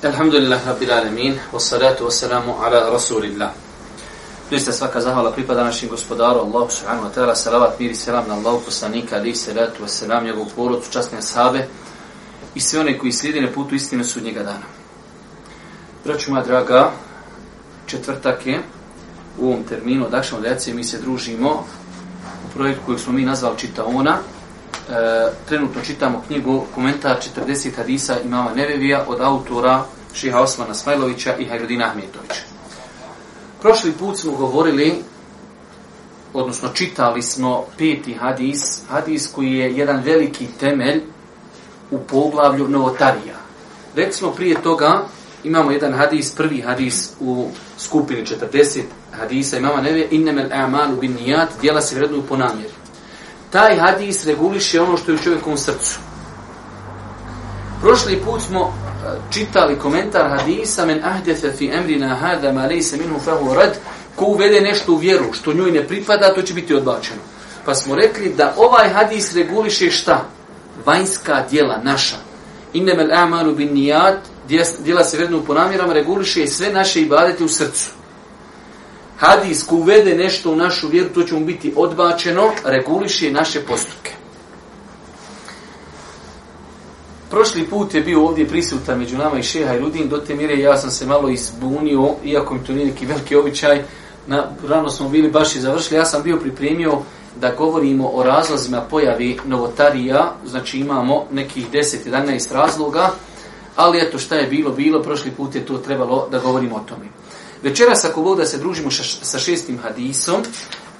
Alhamdulillah, Rabbil Alamin, wassalatu wassalamu ala Rasulillah. Doista svaka zahvala pripada našim gospodaru Allahu subhanahu wa ta'ala, salavat miri selam na Allahu poslanika ali salatu wassalam njegovu porodicu, časne sahabe i sve one koji slijede na putu istine sudnjega dana. Braćo moja draga, četvrtak je u ovom terminu od Akšama mi se družimo u projektu kojeg smo mi nazvali Čitaona, E, trenutno čitamo knjigu komentar 40 hadisa imama Nevevija od autora Šiha Osmana Smajlovića i Hajrudina Ahmetovića. Prošli put smo govorili, odnosno čitali smo peti hadis, hadis koji je jedan veliki temelj u poglavlju Novotarija. Recimo prije toga imamo jedan hadis, prvi hadis u skupini 40 hadisa imama Nevevija, innemel e'amalu bin nijat, dijela se vrednuju po namjeri taj hadis reguliše ono što je u čovjekovom srcu. Prošli put smo e, čitali komentar hadisa men ahdefe fi emrina hada ma lejse minhu fahu rad ko uvede nešto u vjeru što njoj ne pripada to će biti odbačeno. Pa smo rekli da ovaj hadis reguliše šta? Vanjska dijela naša. Innamel a'malu bin nijat dijela se vrednu po namjerama reguliše sve naše ibadete u srcu hadis ko uvede nešto u našu vjeru, to će mu biti odbačeno, reguliše naše postupke. Prošli put je bio ovdje prisutan među nama i Šeha i Rudin, do te mire ja sam se malo izbunio, iako mi to nije neki veliki običaj, na, rano smo bili baš i završili, ja sam bio pripremio da govorimo o razlozima pojavi novotarija, znači imamo nekih 10-11 razloga, ali eto šta je bilo, bilo, prošli put je to trebalo da govorimo o tome. Večeras ako Bog da se družimo sa šestim hadisom,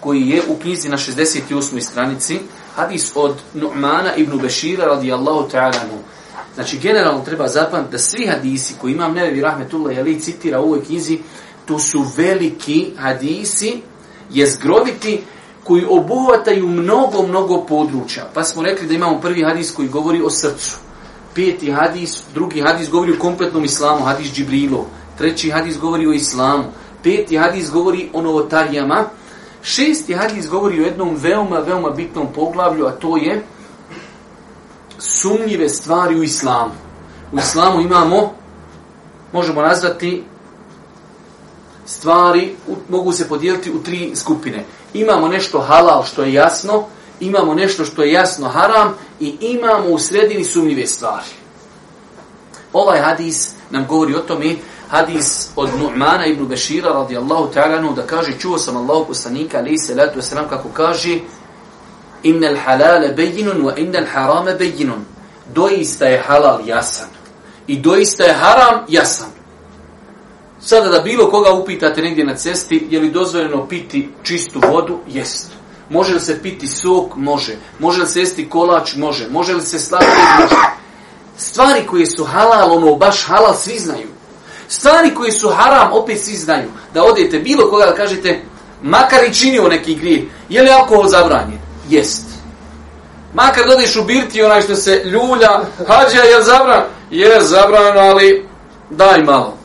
koji je u knjizi na 68. stranici, hadis od Nu'mana ibn Bešira radijallahu ta'ala mu. Znači, generalno treba zapamtiti da svi hadisi koji imam nevevi rahmetullah jeli citira u ovoj knjizi, to su veliki hadisi jezgroviti koji obuhvataju mnogo, mnogo područja. Pa smo rekli da imamo prvi hadis koji govori o srcu. Peti hadis, drugi hadis govori o kompletnom islamu, hadis Džibrilov. Treći hadis govori o islamu. Peti hadis govori o novotarijama. Šesti hadis govori o jednom veoma, veoma bitnom poglavlju, a to je sumnjive stvari u islamu. U islamu imamo, možemo nazvati, stvari u, mogu se podijeliti u tri skupine. Imamo nešto halal što je jasno, imamo nešto što je jasno haram i imamo u sredini sumnjive stvari. Ovaj hadis nam govori o tome hadis od Nu'mana ibn Bešira radijallahu ta'ala anhu da kaže čuo sam Allahu poslanika ali se letu selam kako kaže innal halal bayyinun wa innal haram bayyinun doista je halal jasan i doista je haram jasan sada da bilo koga upitate negdje na cesti je li dozvoljeno piti čistu vodu jest može li se piti sok može može li se jesti kolač može može li se slatko može stvari koje su halal ono baš halal svi znaju Stvari koje su haram, opet svi znaju. Da odete bilo koga da kažete, makar i činio neki grije, je li alkohol zabranjen? Jest. Makar dodeš u birti onaj što se ljulja, hađa, je zabran? Je zabran, ali daj malo.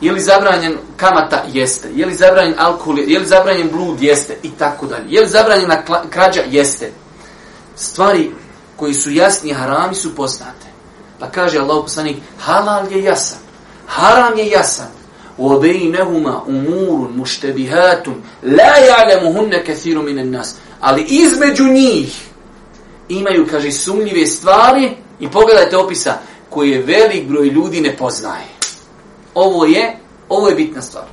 Je li zabranjen kamata? Jeste. Je li zabranjen alkohol? Je li zabranjen blud? Jeste. I tako dalje. Je li zabranjena krađa? Jeste. Stvari koji su jasni harami su poznate. Pa kaže Allah poslanik, halal je jasan haram je jasan. وَبَيْنَهُمَا أُمُورٌ مُشْتَبِهَاتٌ لَا يَعْلَمُهُنَّ كَثِيرٌ مِنَ النَّاسِ Ali između njih imaju, kaže, sumljive stvari i pogledajte opisa koje velik broj ljudi ne poznaje. Ovo je, ovo je bitna stvar.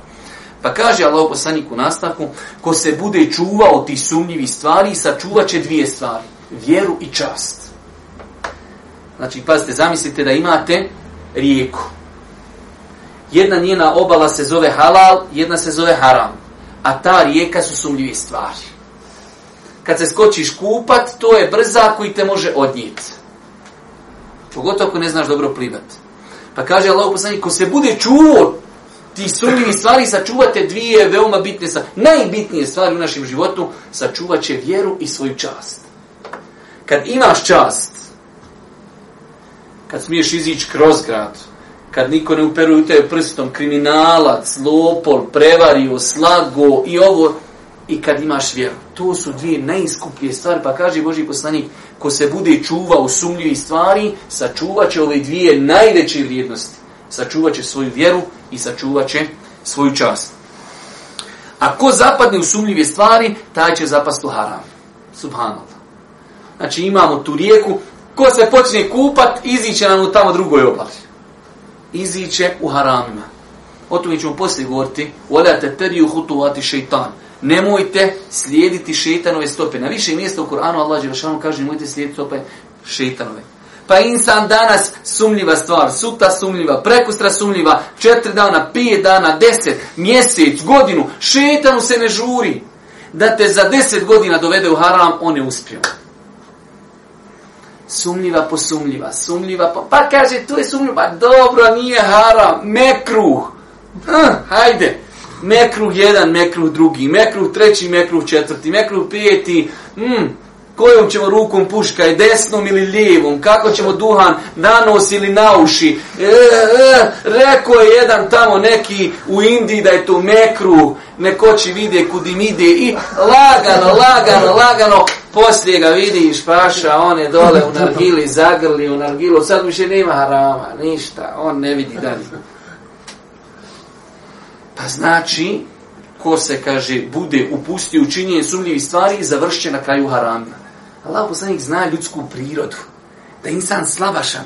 Pa kaže Allah poslanik u nastavku, ko se bude čuvao ti sumljivi stvari, sačuvat će dvije stvari, vjeru i čast. Znači, pazite, zamislite da imate rijeku, Jedna njena obala se zove halal, jedna se zove haram. A ta rijeka su sumljivi stvari. Kad se skočiš kupat, to je brza koji te može odnijeti. Pogotovo ako ne znaš dobro plivat. Pa kaže Allah poslanik, ko se bude čuo ti sumljivi stvari, sačuvate dvije veoma bitne stvari. Najbitnije stvari u našem životu, sačuvat će vjeru i svoju čast. Kad imaš čast, kad smiješ izići kroz grad, kad niko ne uperuje u tebe prstom, kriminalac, lopor, prevario, slago i ovo, i kad imaš vjeru. To su dvije najiskuplje stvari, pa kaže Boži poslanik, ko se bude čuva u sumljivi stvari, sačuvat će ove dvije najveće vrijednosti. Sačuvat će svoju vjeru i sačuvat će svoju čast. A ko zapadne u sumljive stvari, taj će zapast u haram. Subhanallah. Znači imamo tu rijeku, ko se počne kupat, iziće nam u tamo drugoj obali iziće u haramima. O tome ćemo poslije govoriti. Oljate tebi u hutuvati šeitan. Nemojte slijediti šeitanove stope. Na više mjesta u Koranu Allah Đerašanu kaže nemojte slijediti stope šeitanove. Pa insan danas sumljiva stvar, suta sumljiva, prekustra sumljiva, četiri dana, pije dana, deset, mjesec, godinu, šetanu se ne žuri. Da te za deset godina dovede u haram, on je uspio sumljiva po sumljiva, sumljiva po... Pa kaže, tu je sumljiva, pa dobro, nije haram, mekruh. Uh, hajde, mekruh jedan, mekruh drugi, mekruh treći, mekruh četvrti, mekruh pijeti. Mm, kojom ćemo rukom puška, je desnom ili lijevom, kako ćemo duhan na nos ili na uši. E, e, rekao je jedan tamo neki u Indiji da je to mekru, neko će vide kudim ide i lagano, lagano, lagano, poslije ga vidiš, paša, on je dole u nargili, zagrli u nargilu, sad više nema harama, ništa, on ne vidi dalje. Pa znači, ko se, kaže, bude upustio u činjenje sumljivih stvari, završće na kraju harama. Allah poslanik zna ljudsku prirodu. Da je insan slabašan.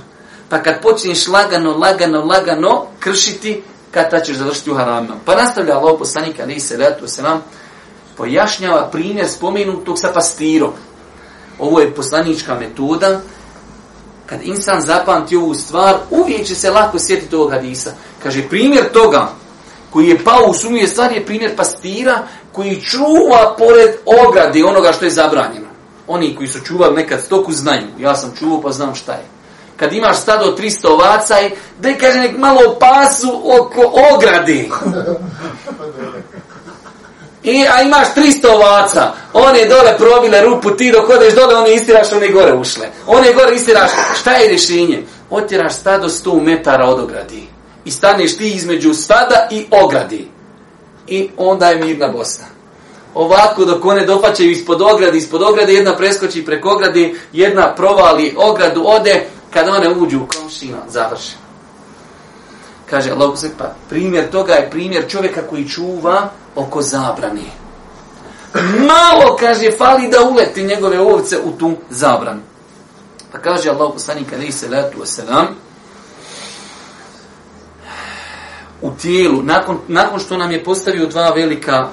Pa kad počneš lagano, lagano, lagano kršiti, kad ta ćeš završiti u haramima. Pa nastavlja Allah poslanik, ali i se vratu se nam, pojašnjava primjer spomenutog sa pastirom. Ovo je poslanička metoda. Kad insan zapamti ovu stvar, uvijek će se lako sjetiti ovog hadisa. Kaže, primjer toga koji je pao u sumnju je stvar je primjer pastira koji čuva pored ograde onoga što je zabranjeno oni koji su čuvali nekad stoku znaju. Ja sam čuvao pa znam šta je. Kad imaš stado 300 ovaca, da je kaže nek malo pasu oko ograde. I, a imaš 300 ovaca, on je dole probile rupu, ti dok odeš dole, on je istiraš, one gore ušle. On je gore istiraš, šta je rješenje? Otiraš stado 100 metara od ograde. I staneš ti između stada i ograde. I onda je mirna Bosna ovako dok one dofaćaju ispod ograde, ispod ograde jedna preskoči preko ograde, jedna provali ogradu, ode, kada one uđu u komšina, završi. Kaže Allah se pa primjer toga je primjer čovjeka koji čuva oko zabrane. Malo, kaže, fali da uleti njegove ovce u tu zabranu. Pa kaže Allah poslanika, ali se letu selam, u tijelu, nakon, nakon što nam je postavio dva velika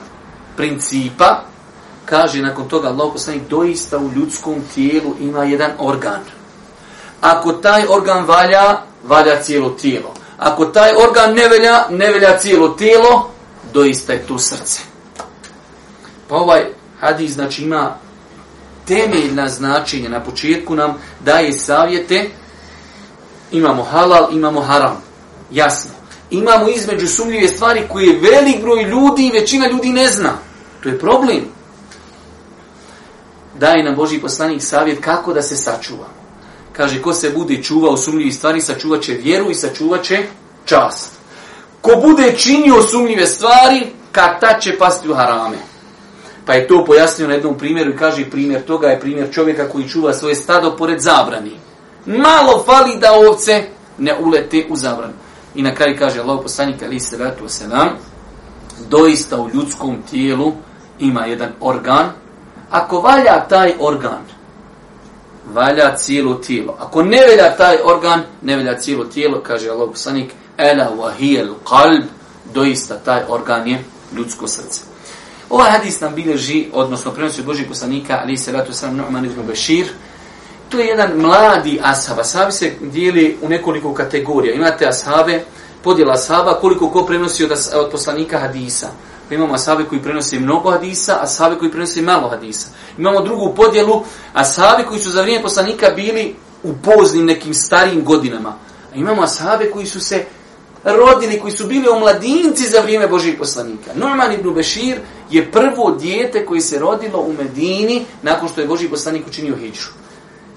principa, kaže nakon toga Allah poslanik, doista u ljudskom tijelu ima jedan organ. Ako taj organ valja, valja cijelo tijelo. Ako taj organ ne velja, ne velja cijelo tijelo, doista je tu srce. Pa ovaj hadis znači ima temeljna značenja. Na početku nam daje savjete, imamo halal, imamo haram. Jasno imamo između sumljive stvari koje velik broj ljudi i većina ljudi ne zna. To je problem. Daje nam Boži poslanik savjet kako da se sačuva. Kaže, ko se bude čuvao sumljive stvari, sačuvat će vjeru i sačuvat će čast. Ko bude činio sumljive stvari, kad ta će pasti u harame. Pa je to pojasnio na jednom primjeru i kaže, primjer toga je primjer čovjeka koji čuva svoje stado pored zabrani. Malo fali da ovce ne ulete u zabranu. I na kraju kaže Allah poslanik ali se vratu se nam, doista u ljudskom tijelu ima jedan organ. Ako valja taj organ, valja cijelo tijelo. Ako ne velja taj organ, ne velja cijelo tijelo, kaže Allah poslanik, ela wahijel kalb, doista taj organ je ljudsko srce. Ovaj hadis nam bileži, odnosno prenosi od Božih poslanika, ali se vratu se nam, Nu'man ibn Bashir, tu je jedan mladi ashab. Ashabi se dijeli u nekoliko kategorija. Imate ashabe, podjela ashaba, koliko ko prenosi od, od poslanika hadisa. Pa imamo ashabe koji prenosi mnogo hadisa, ashabe koji prenosi malo hadisa. Imamo drugu podjelu, ashabe koji su za vrijeme poslanika bili u poznim nekim starijim godinama. A imamo ashabe koji su se rodili, koji su bili u mladinci za vrijeme Božih poslanika. Norman ibn Bešir je prvo dijete koji se rodilo u Medini nakon što je Boži poslanik učinio hijđu.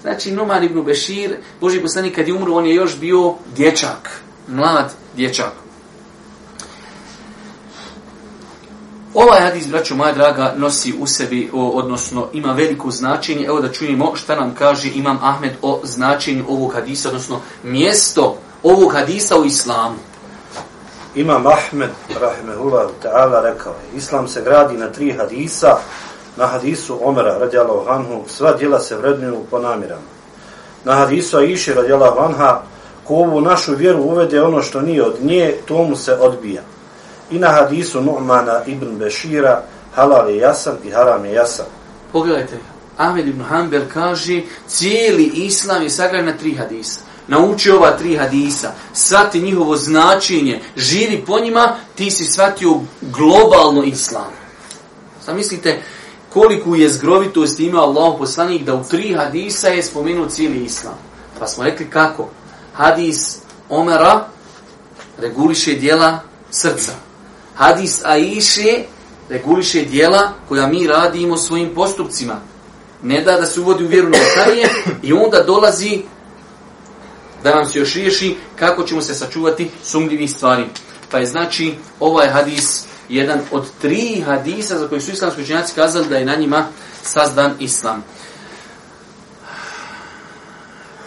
Znači, Numan ibn Bešir, Boži poslanik kad je umro, on je još bio dječak, mlad dječak. Ovaj hadis, braću moja draga, nosi u sebi, o, odnosno ima veliko značenje. Evo da čujemo šta nam kaže Imam Ahmed o značenju ovog hadisa, odnosno mjesto ovog hadisa u islamu. Imam Ahmed, rahimehullah ta'ala, rekao je, islam se gradi na tri hadisa, Na hadisu Omera radjala u Hanhu, sva djela se vrednuju po namirama. Na hadisu Aiši radjala u Hanha, ko ovu našu vjeru uvede ono što nije od nje, to mu se odbija. I na hadisu Nu'mana ibn Bešira, halal je jasan i haram je jasan. Pogledajte, Ahmed ibn Hanbel kaže, cijeli islam je sagrad na tri hadisa. Nauči ova tri hadisa, svati njihovo značenje, živi po njima, ti si svatio globalno islam. Zamislite, mislite, koliku je zgrovitost imao Allah poslanik da u tri hadisa je spomenuo cijeli islam. Pa smo rekli kako? Hadis Omera reguliše dijela srca. Hadis Aiše reguliše dijela koja mi radimo svojim postupcima. Ne da da se uvodi u vjeru novotarije i onda dolazi da nam se još riješi kako ćemo se sačuvati sumljivih stvari. Pa je znači ovaj hadis jedan od tri hadisa za koji su islamski učenjaci kazali da je na njima sazdan islam.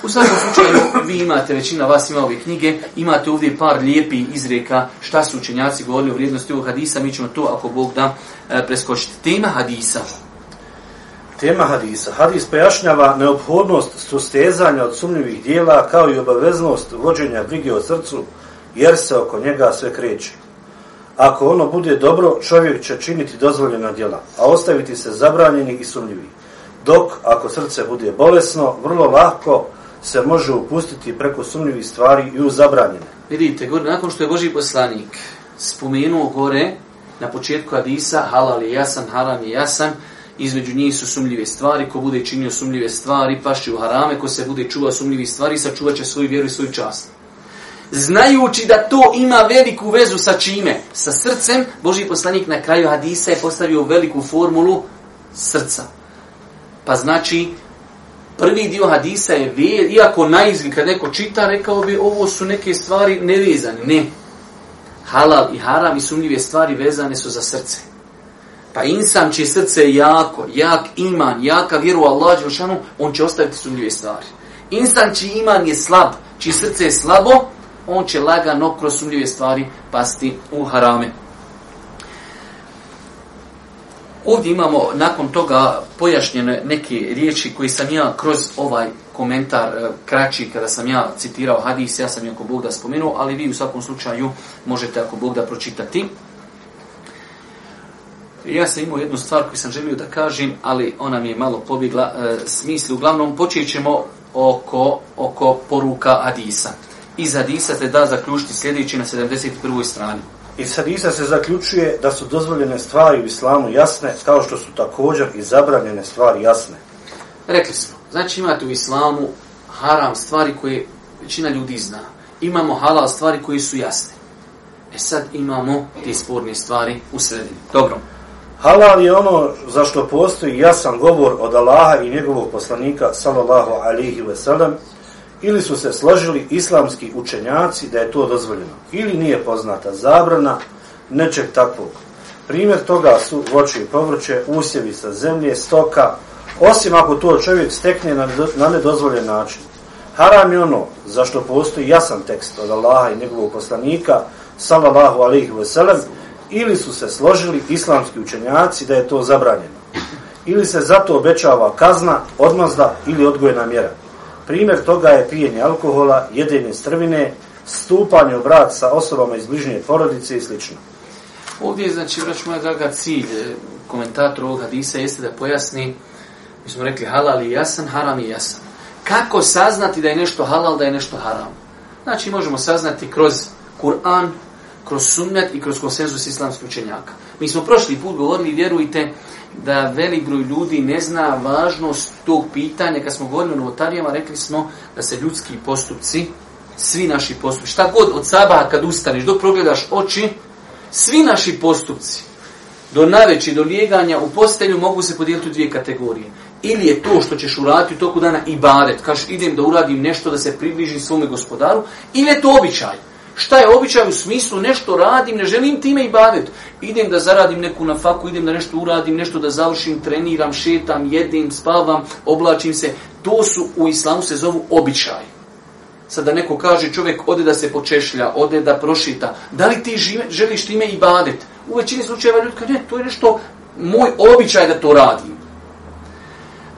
U svakom slučaju, vi imate, većina vas ima ove knjige, imate ovdje par lijepi izreka šta su učenjaci govorili o vrijednosti ovog hadisa, mi ćemo to, ako Bog da, e, preskočiti. Tema hadisa. Tema hadisa. Hadis pojašnjava neophodnost sustezanja od sumnjivih dijela kao i obaveznost vođenja brige o srcu, jer se oko njega sve kreće ako ono bude dobro, čovjek će činiti dozvoljena djela, a ostaviti se zabranjeni i sumljivi. Dok, ako srce bude bolesno, vrlo lahko se može upustiti preko sumljivih stvari i u zabranjene. Vidite, gore, nakon što je Boži poslanik spomenuo gore, na početku Adisa, halal je jasan, haram je jasan, između njih su sumljive stvari, ko bude činio sumljive stvari, pašće u harame, ko se bude čuva sumljivih stvari, sačuvat će svoju vjeru i svoju čast znajući da to ima veliku vezu sa čime? Sa srcem. Boži poslanik na kraju hadisa je postavio veliku formulu srca. Pa znači, prvi dio hadisa je, iako naizgled kad neko čita, rekao bi, ovo su neke stvari nevezane. Ne. Halal i haram i sumljive stvari vezane su za srce. Pa insan će srce jako, jak iman, jaka vjeru Allah, Đelšanu, on će ostaviti sumljive stvari. Instant čiji iman je slab, čiji srce je slabo, on će lagano kroz sumljive stvari pasti u harame. Ovdje imamo nakon toga pojašnjene neke riječi koji sam ja kroz ovaj komentar eh, kraći kada sam ja citirao hadis, ja sam je ako Bog da spomenuo, ali vi u svakom slučaju možete ako Bog da pročitati. Ja sam imao jednu stvar koju sam želio da kažem, ali ona mi je malo pobjegla e, eh, smislu. Uglavnom, počet ćemo oko, oko poruka Adisa iz hadisa te da zaključiti sljedeći na 71. strani. Iz hadisa se zaključuje da su dozvoljene stvari u islamu jasne, kao što su također i zabranjene stvari jasne. Rekli smo, znači imate u islamu haram stvari koje većina ljudi zna. Imamo halal stvari koje su jasne. E sad imamo te sporne stvari u sredini. Dobro. Halal je ono za što postoji jasan govor od Allaha i njegovog poslanika, sallallahu alihi wasallam, ili su se složili islamski učenjaci da je to dozvoljeno, ili nije poznata zabrana nečeg takvog. Primjer toga su voće i povrće, usjevi sa zemlje, stoka, osim ako to čovjek stekne na nedozvoljen način. Haram je ono za što postoji jasan tekst od Allaha i njegovog poslanika, sallallahu alaihi veselam, ili su se složili islamski učenjaci da je to zabranjeno, ili se zato obećava kazna, odmazda ili odgojena mjera. Primjer toga je pijenje alkohola, jedenje strvine, stupanje u brak sa osobama iz bližnje porodice i sl. Ovdje je, znači, vraću moja draga cilj, e, komentator ovog hadisa, jeste da pojasni, mi smo rekli halal i jasan, haram i jasan. Kako saznati da je nešto halal, da je nešto haram? Znači, možemo saznati kroz Kur'an, kroz sumnjat i kroz konsenzus islamskih učenjaka. Mi smo prošli put govorili, vjerujte, uh, da velik broj ljudi ne zna važnost tog pitanja. Kad smo govorili o novotarijama, rekli smo da se ljudski postupci, svi naši postupci, šta god od sabaha kad ustaneš, dok progledaš oči, svi naši postupci, do naveći, do lijeganja u postelju, mogu se podijeliti u dvije kategorije. Ili je to što ćeš uraditi u toku dana i baret, kaš idem da uradim nešto da se približim svome gospodaru, ili je to običaj šta je običaj u smislu nešto radim, ne želim time i badet. Idem da zaradim neku na faku, idem da nešto uradim, nešto da završim, treniram, šetam, jedim, spavam, oblačim se. To su u islamu se zovu običaj. Sad da neko kaže čovjek ode da se počešlja, ode da prošita, da li ti žive, želiš time i badet? U većini slučajeva ljudi kaže, ne, to je nešto, moj običaj da to radim.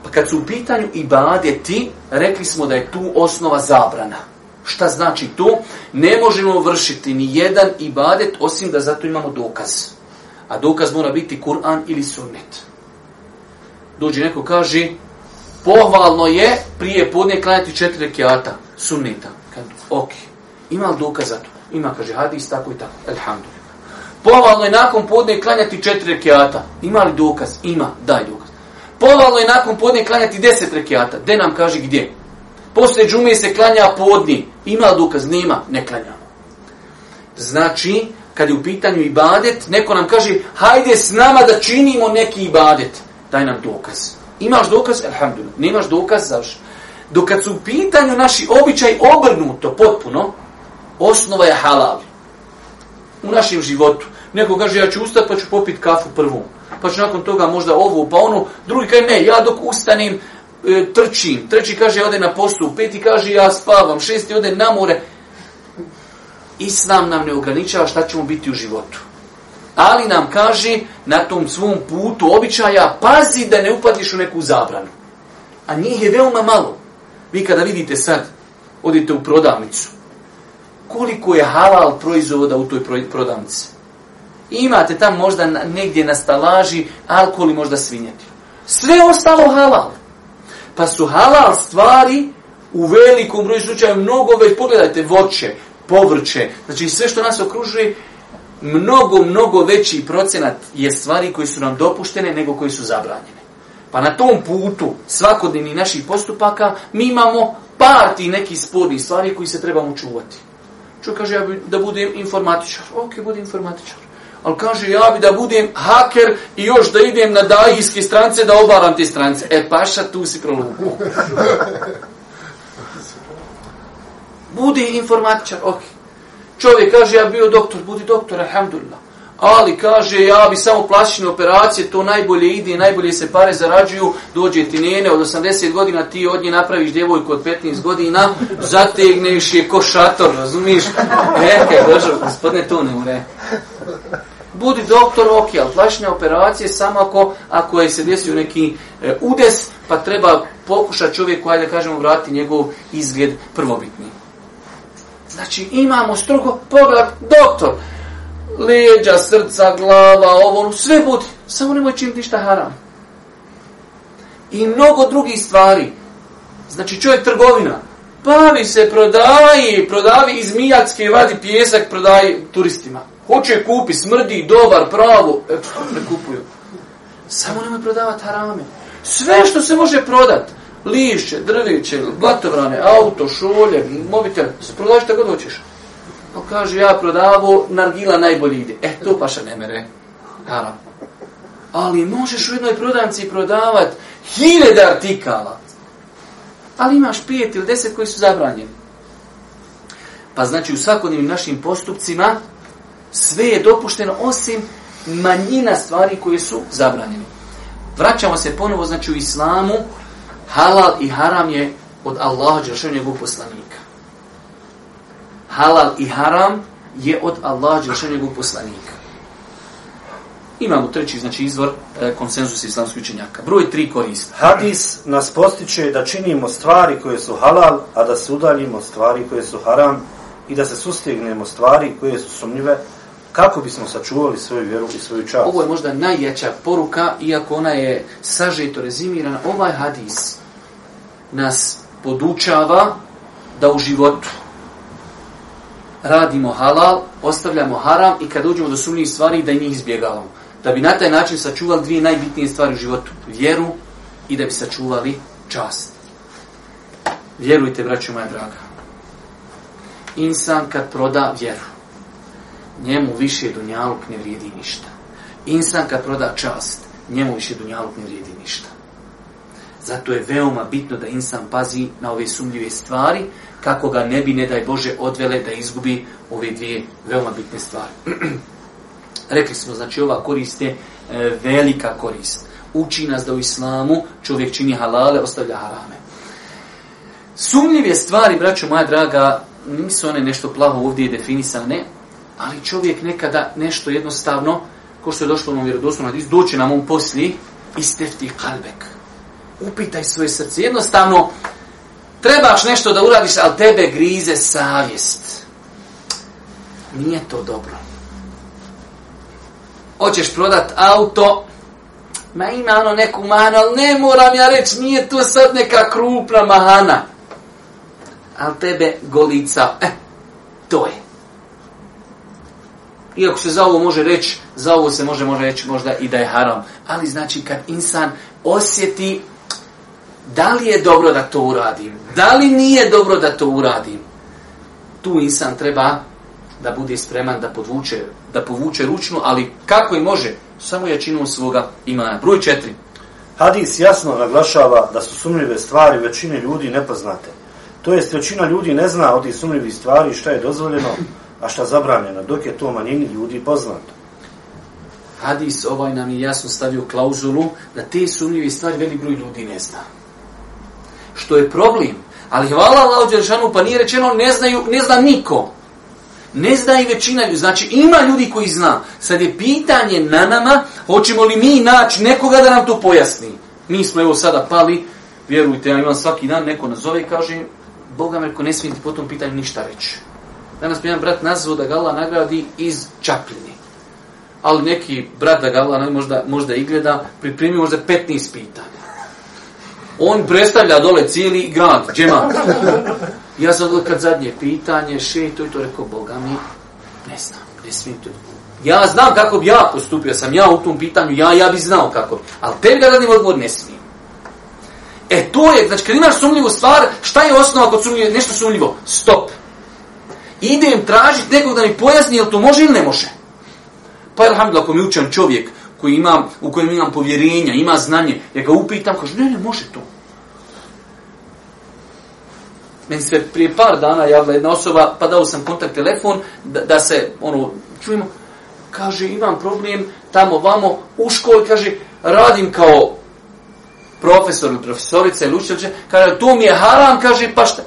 Pa kad su u pitanju i badeti, rekli smo da je tu osnova zabrana. Šta znači to? Ne možemo vršiti ni jedan ibadet osim da zato imamo dokaz. A dokaz mora biti Kur'an ili sunnet. Dođe neko kaže, pohvalno je prije podne klanjati četiri kjata sunneta. Kad, ok, ima li dokaz za to? Ima, kaže, hadis, tako i tako, alhamdulillah. Pohvalno je nakon podne klanjati četiri rekiata. Ima li dokaz? Ima, daj dokaz. Pohvalno je nakon podne klanjati deset rekiata. De nam kaže gdje? Poslije džume se klanja podni. Ima dokaz? Nema. Ne klanja. Znači, kad je u pitanju ibadet, neko nam kaže, hajde s nama da činimo neki ibadet. Daj nam dokaz. Imaš dokaz? Alhamdulillah. Nemaš dokaz? Završ. Dok kad su u pitanju naši običaj obrnuto, potpuno, osnova je halal. U našem životu. Neko kaže, ja ću ustati pa ću popiti kafu prvu. Pa ću nakon toga možda ovu, pa onu. Drugi kaže, ne, ja dok ustanem, E, trčim, treći kaže ode na postup, peti kaže ja spavam, šesti ode na more. Islam nam ne ograničava šta ćemo biti u životu. Ali nam kaže na tom svom putu običaja pazi da ne upadiš u neku zabranu. A njih je veoma malo. Vi kada vidite sad, odite u prodavnicu. Koliko je halal proizvoda u toj prodavnici? Imate tam možda negdje na stalaži alkohol i možda svinjetinu. Sve ostalo halal. Pa su halal stvari u velikom broju slučaja mnogo već. Pogledajte, voće, povrće, znači sve što nas okružuje, mnogo, mnogo veći procenat je stvari koje su nam dopuštene nego koje su zabranjene. Pa na tom putu svakodnevni naših postupaka mi imamo par ti neki spornih stvari koji se trebamo čuvati. Čovjek kaže ja bi, da budem informatičar. Ok, budem informatičar ali kaže, ja bi da budem haker i još da idem na dajijske strance da obaram te strance. E, paša, tu si prolupo. Budi informatičar, ok. Čovjek kaže, ja bio doktor, budi doktor, alhamdulillah. Ali kaže, ja bi samo plaćen operacije, to najbolje ide, najbolje se pare zarađuju, dođe ti njene od 80 godina, ti od nje napraviš djevojku od 15 godina, zategneš je ko šator, razumiješ? E, kaj, gospodine, to ne more. Budi doktor, ok, ali plašne operacije samo ako, ako je se desio neki e, udes, pa treba pokušat čovjek koja da kažemo vratiti njegov izgled prvobitni. Znači imamo strogo pogled, doktor, leđa, srca, glava, ovo, ono, sve budi, samo nemoj činiti ništa haram. I mnogo drugih stvari. Znači čovjek trgovina, bavi se, prodavi, prodavi izmijatske, vadi pjesak, prodaj turistima. Hoće kupi, smrdi, dobar, pravo. E, ne kupuju. Samo nemoj prodavati harame. Sve što se može prodati, lišće, drviće, blatovrane, auto, šolje, mobitel, prodaj što god hoćeš. Pa kaže, ja prodavo, nargila najbolji ide. E, to paša ne mere. Haram. Ali možeš u jednoj prodanci prodavati hiljede artikala. Ali imaš pet ili deset koji su zabranjeni. Pa znači u svakodnim našim postupcima, sve je dopušteno osim manjina stvari koje su zabranjene. Vraćamo se ponovo, znači u islamu, halal i haram je od Allaha Đeršanu njegovog poslanika. Halal i haram je od Allaha Đeršanu njegovog poslanika. Imamo treći, znači izvor e, konsenzus islamskih učenjaka. Broj tri korist. Hadis nas postiče da činimo stvari koje su halal, a da se udaljimo stvari koje su haram i da se sustignemo stvari koje su sumnjive kako bismo sačuvali svoju vjeru i svoju čast. Ovo je možda najjača poruka, iako ona je sažeto rezimirana. Ovaj hadis nas podučava da u životu radimo halal, ostavljamo haram i kad uđemo do sumnijih stvari da njih izbjegavamo. Da bi na taj način sačuvali dvije najbitnije stvari u životu. Vjeru i da bi sačuvali čast. Vjerujte, braću moja draga. Insan kad proda vjeru njemu više dunjaluk ne vrijedi ništa. Insan kad proda čast, njemu više dunjaluk ne vrijedi ništa. Zato je veoma bitno da insan pazi na ove sumljive stvari, kako ga ne bi, ne daj Bože, odvele da izgubi ove dvije veoma bitne stvari. Rekli smo, znači ova korist je e, velika korist. Uči nas da u islamu čovjek čini halale, ostavlja harame. Sumljive stvari, braćo moja draga, nisu one nešto plavo ovdje definisane, Ali čovjek nekada nešto jednostavno, ko što je došlo u vjerodostom hadisu, doći nam on poslije, istefti kalbek. Upitaj svoje srce. Jednostavno, trebaš nešto da uradiš, ali tebe grize savjest. Nije to dobro. Hoćeš prodat auto, ma ima ono neku mahanu, ali ne moram ja reći, nije to sad neka krupna mahana. Ali tebe golica, eh, to je. Iako se za ovo može reći, za ovo se može, može reći možda i da je haram. Ali znači kad insan osjeti da li je dobro da to uradim, da li nije dobro da to uradim, tu insan treba da bude spreman da podvuče, da povuče ručnu, ali kako i može, samo jačinom svoga imana. Broj četiri. Hadis jasno naglašava da su sumnjive stvari većine ljudi nepoznate. To jest većina ljudi ne zna od tih sumnjivih stvari šta je dozvoljeno, a šta zabranjeno, dok je to manjini ljudi poznato. Hadis ovaj nam je jasno stavio klauzulu da te sumnjive stvari velik broj ljudi ne zna. Što je problem. Ali hvala Allah Đeršanu, pa nije rečeno ne, znaju, ne zna niko. Ne zna i većina ljudi. Znači ima ljudi koji zna. Sad je pitanje na nama, hoćemo li mi naći nekoga da nam to pojasni. Mi smo evo sada pali, vjerujte, ja imam svaki dan, neko nazove i kaže, Boga me ko ne smijeti po tom pitanju ništa reći. Danas mi jedan brat nazvao da ga Allah nagradi iz Čapljine. Ali neki brat da ga Allah ne, možda, možda i gleda, pripremi možda 15 pitanja. On predstavlja dole cijeli grad, džema. Ja sam odgledao kad zadnje pitanje, še i to i to rekao, Boga mi, ne znam, ne smijem to. Ja znam kako bi ja postupio, sam ja u tom pitanju, ja, ja bi znao kako bi. Ali te ga radim odgovor, ne smijem. E to je, znači kad imaš sumljivu stvar, šta je osnova kod sumljivo, nešto sumljivo? Stop. Stop idem tražiti nekog da mi pojasni jel to može ili ne može. Pa alhamdulillah, ako mi učan čovjek koji imam, u kojem imam povjerenja, ima znanje, ja ga upitam, kažu, ne, ne, može to. Meni se prije par dana javila jedna osoba, pa dao sam kontakt telefon, da, da se, ono, čujemo, kaže, imam problem, tamo, vamo, u školi, kaže, radim kao profesor ili profesorica ili učiteljče, kaže, to mi je haram, kaže, pa šta?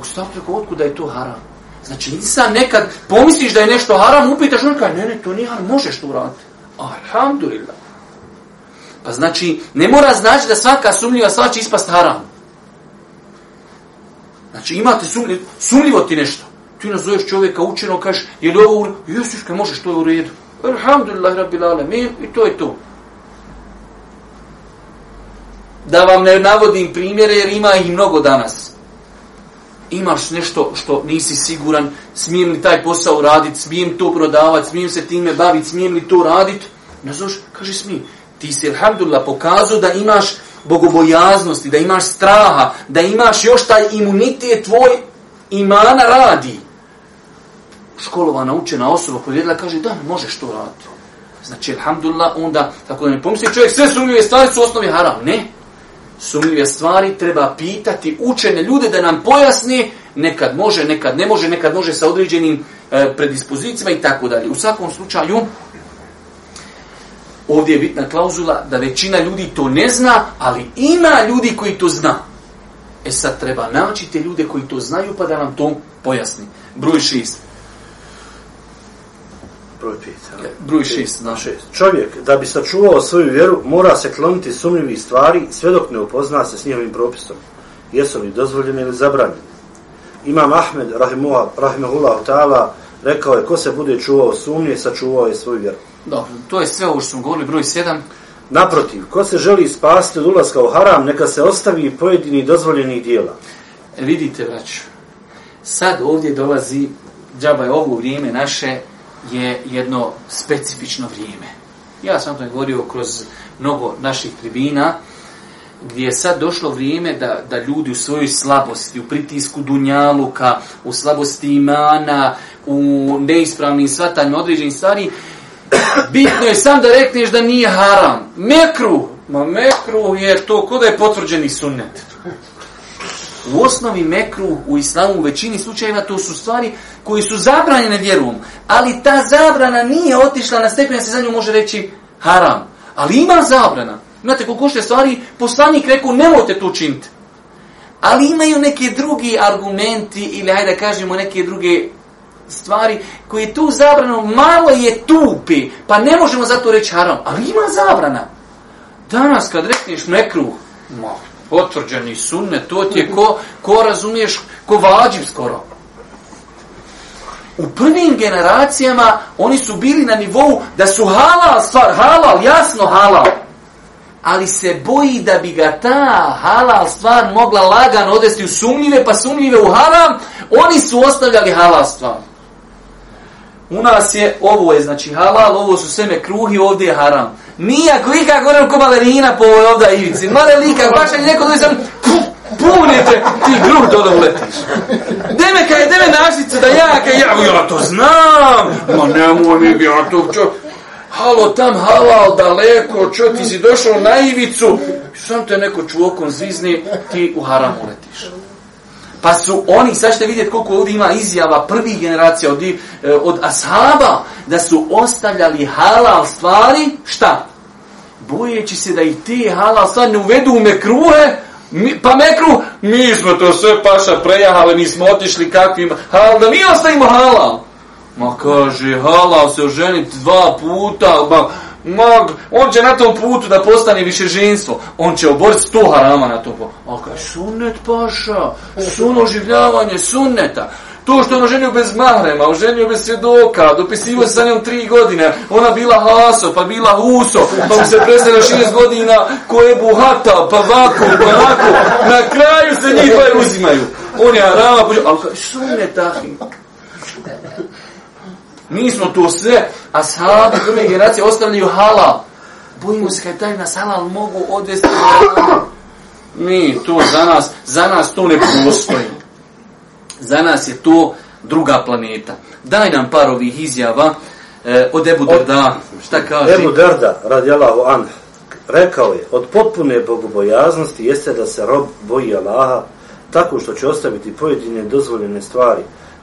U startu, otkuda je to haram? Znači, insan nekad pomisliš da je nešto haram, upitaš on kaže, ne, ne, to nije haram, možeš to uraditi. Alhamdulillah. Pa znači, ne mora znači da svaka sumljiva stvar će ispast haram. Znači, imate sumljivo, sumljivo ti nešto. Ti nazoveš čovjeka učeno, kažeš, je li ovo uredo? Jesiš, kaj možeš, to je uredo. Alhamdulillah, rabbi lalemin, i to je to. Da vam ne navodim primjere, jer ima ih mnogo danas imaš nešto što nisi siguran, smijem li taj posao raditi, smijem to prodavati, smijem se time baviti, smijem li to raditi, ne znaš, kaže smijem. Ti si, alhamdulillah, pokazao da imaš bogobojaznosti, da imaš straha, da imaš još taj imunitet tvoj imana radi. Školova naučena osoba podjedila kaže, da, možeš to raditi. Znači, alhamdulillah, onda, tako da ne pomisli, čovjek sve sumljive stvari su osnovi haram. Ne, sumljive stvari, treba pitati učene ljude da nam pojasni nekad može, nekad ne može, nekad može sa određenim e, predispozicijama i tako dalje. U svakom slučaju, ovdje je bitna klauzula da većina ljudi to ne zna, ali ima ljudi koji to zna. E sad treba naći te ljude koji to znaju pa da nam to pojasni. Broj šest broj pet. Ja. Broj šest, da. Šest. Čovjek, da bi sačuvao svoju vjeru, mora se kloniti sumnjivih stvari sve dok ne upozna se s njihovim propisom. Jesu li dozvoljeni ili zabranjeni? Imam Ahmed, rahimahullah ta'ala, rekao je, ko se bude čuvao sumnje, sačuvao je svoju vjeru. Dobro, to je sve ovo što smo govorili, broj sedam. Naprotiv, ko se želi spasti od ulaska u haram, neka se ostavi pojedini dozvoljenih dijela. E, vidite, vraću, sad ovdje dolazi džaba je ovo vrijeme naše je jedno specifično vrijeme. Ja sam to govorio kroz mnogo naših tribina, gdje je sad došlo vrijeme da, da ljudi u svojoj slabosti, u pritisku dunjaluka, u slabosti imana, u neispravnim svatanju određenim stvari, bitno je sam da rekneš da nije haram. Mekru, ma mekru je to kod je potvrđeni sunnet. U osnovi mekru u islamu u većini slučajeva to su stvari koji su zabranjene vjerom. Ali ta zabrana nije otišla na stepenu, se za nju može reći haram. Ali ima zabrana. Znate koliko što stvari, poslanik rekao nemojte to učiniti. Ali imaju neke drugi argumenti ili hajde kažemo neke druge stvari koje tu zabrano malo je tupi, pa ne možemo zato reći haram, ali ima zabrana. Danas kad rekneš mekruh, mokno potvrđeni sunne, to ti je ko, ko razumiješ, ko vađim skoro. U prvim generacijama oni su bili na nivou da su halal stvar, halal, jasno halal. Ali se boji da bi ga ta halal stvar mogla lagano odvesti u sumnjive, pa sumnjive u haram, oni su ostavljali halal stvar. U nas je, ovo je znači halal, ovo su sveme kruhi, ovdje je haram. Mi ako ikak moramo ko balerina po ovoj ovdje ivici. Male lika, baš je neko dođe sam, punite, ti gruh dole uletiš. Deme kaj, deme našice da ja, kaj ja, ja to znam. Ma nemoj mi, ja to ću. Halo tam, halal, daleko, čo ti si došao na ivicu. Sam te neko čuokom zizni, ti u haram uletiš. Pa su oni, sad ćete vidjeti koliko ovdje ima izjava prvih generacija od, e, od ashaba, da su ostavljali halal stvari, šta? Bojeći se da i te halal stvari ne uvedu u mekruhe, mi, pa mekru, mi smo to sve paša prejahali, mi smo otišli kakvim halal, da mi ostavimo halal. Ma kaže, halal se oženiti dva puta, ma, ba mag, on će na tom putu da postane više ženstvo, on će oborit sto harama na tom putu. A kaj sunnet paša, suno življavanje sunneta, to što je ono ženio bez mahrema, ono ženio bez svjedoka, dopisivo se sa njom tri godine, ona bila haso, pa bila huso, pa mu se predstavlja šest godina, ko je buhata, pa vaku, pa vaku, na kraju se njih pa uzimaju. On je harama, pa- ali kaj sunnet ahim. Mi smo to sve, a sahabi druge generacije ostavljaju halal. Bojimo se kaj taj nas halal mogu odvesti na Mi, to za nas, za nas to ne postoji. Za nas je to druga planeta. Daj nam par ovih izjava e, od Ebu Darda. Šta kaže? Ebu Darda, radi Allahu an, rekao je, od potpune bogobojaznosti jeste da se rob boji Allaha tako što će ostaviti pojedine dozvoljene stvari,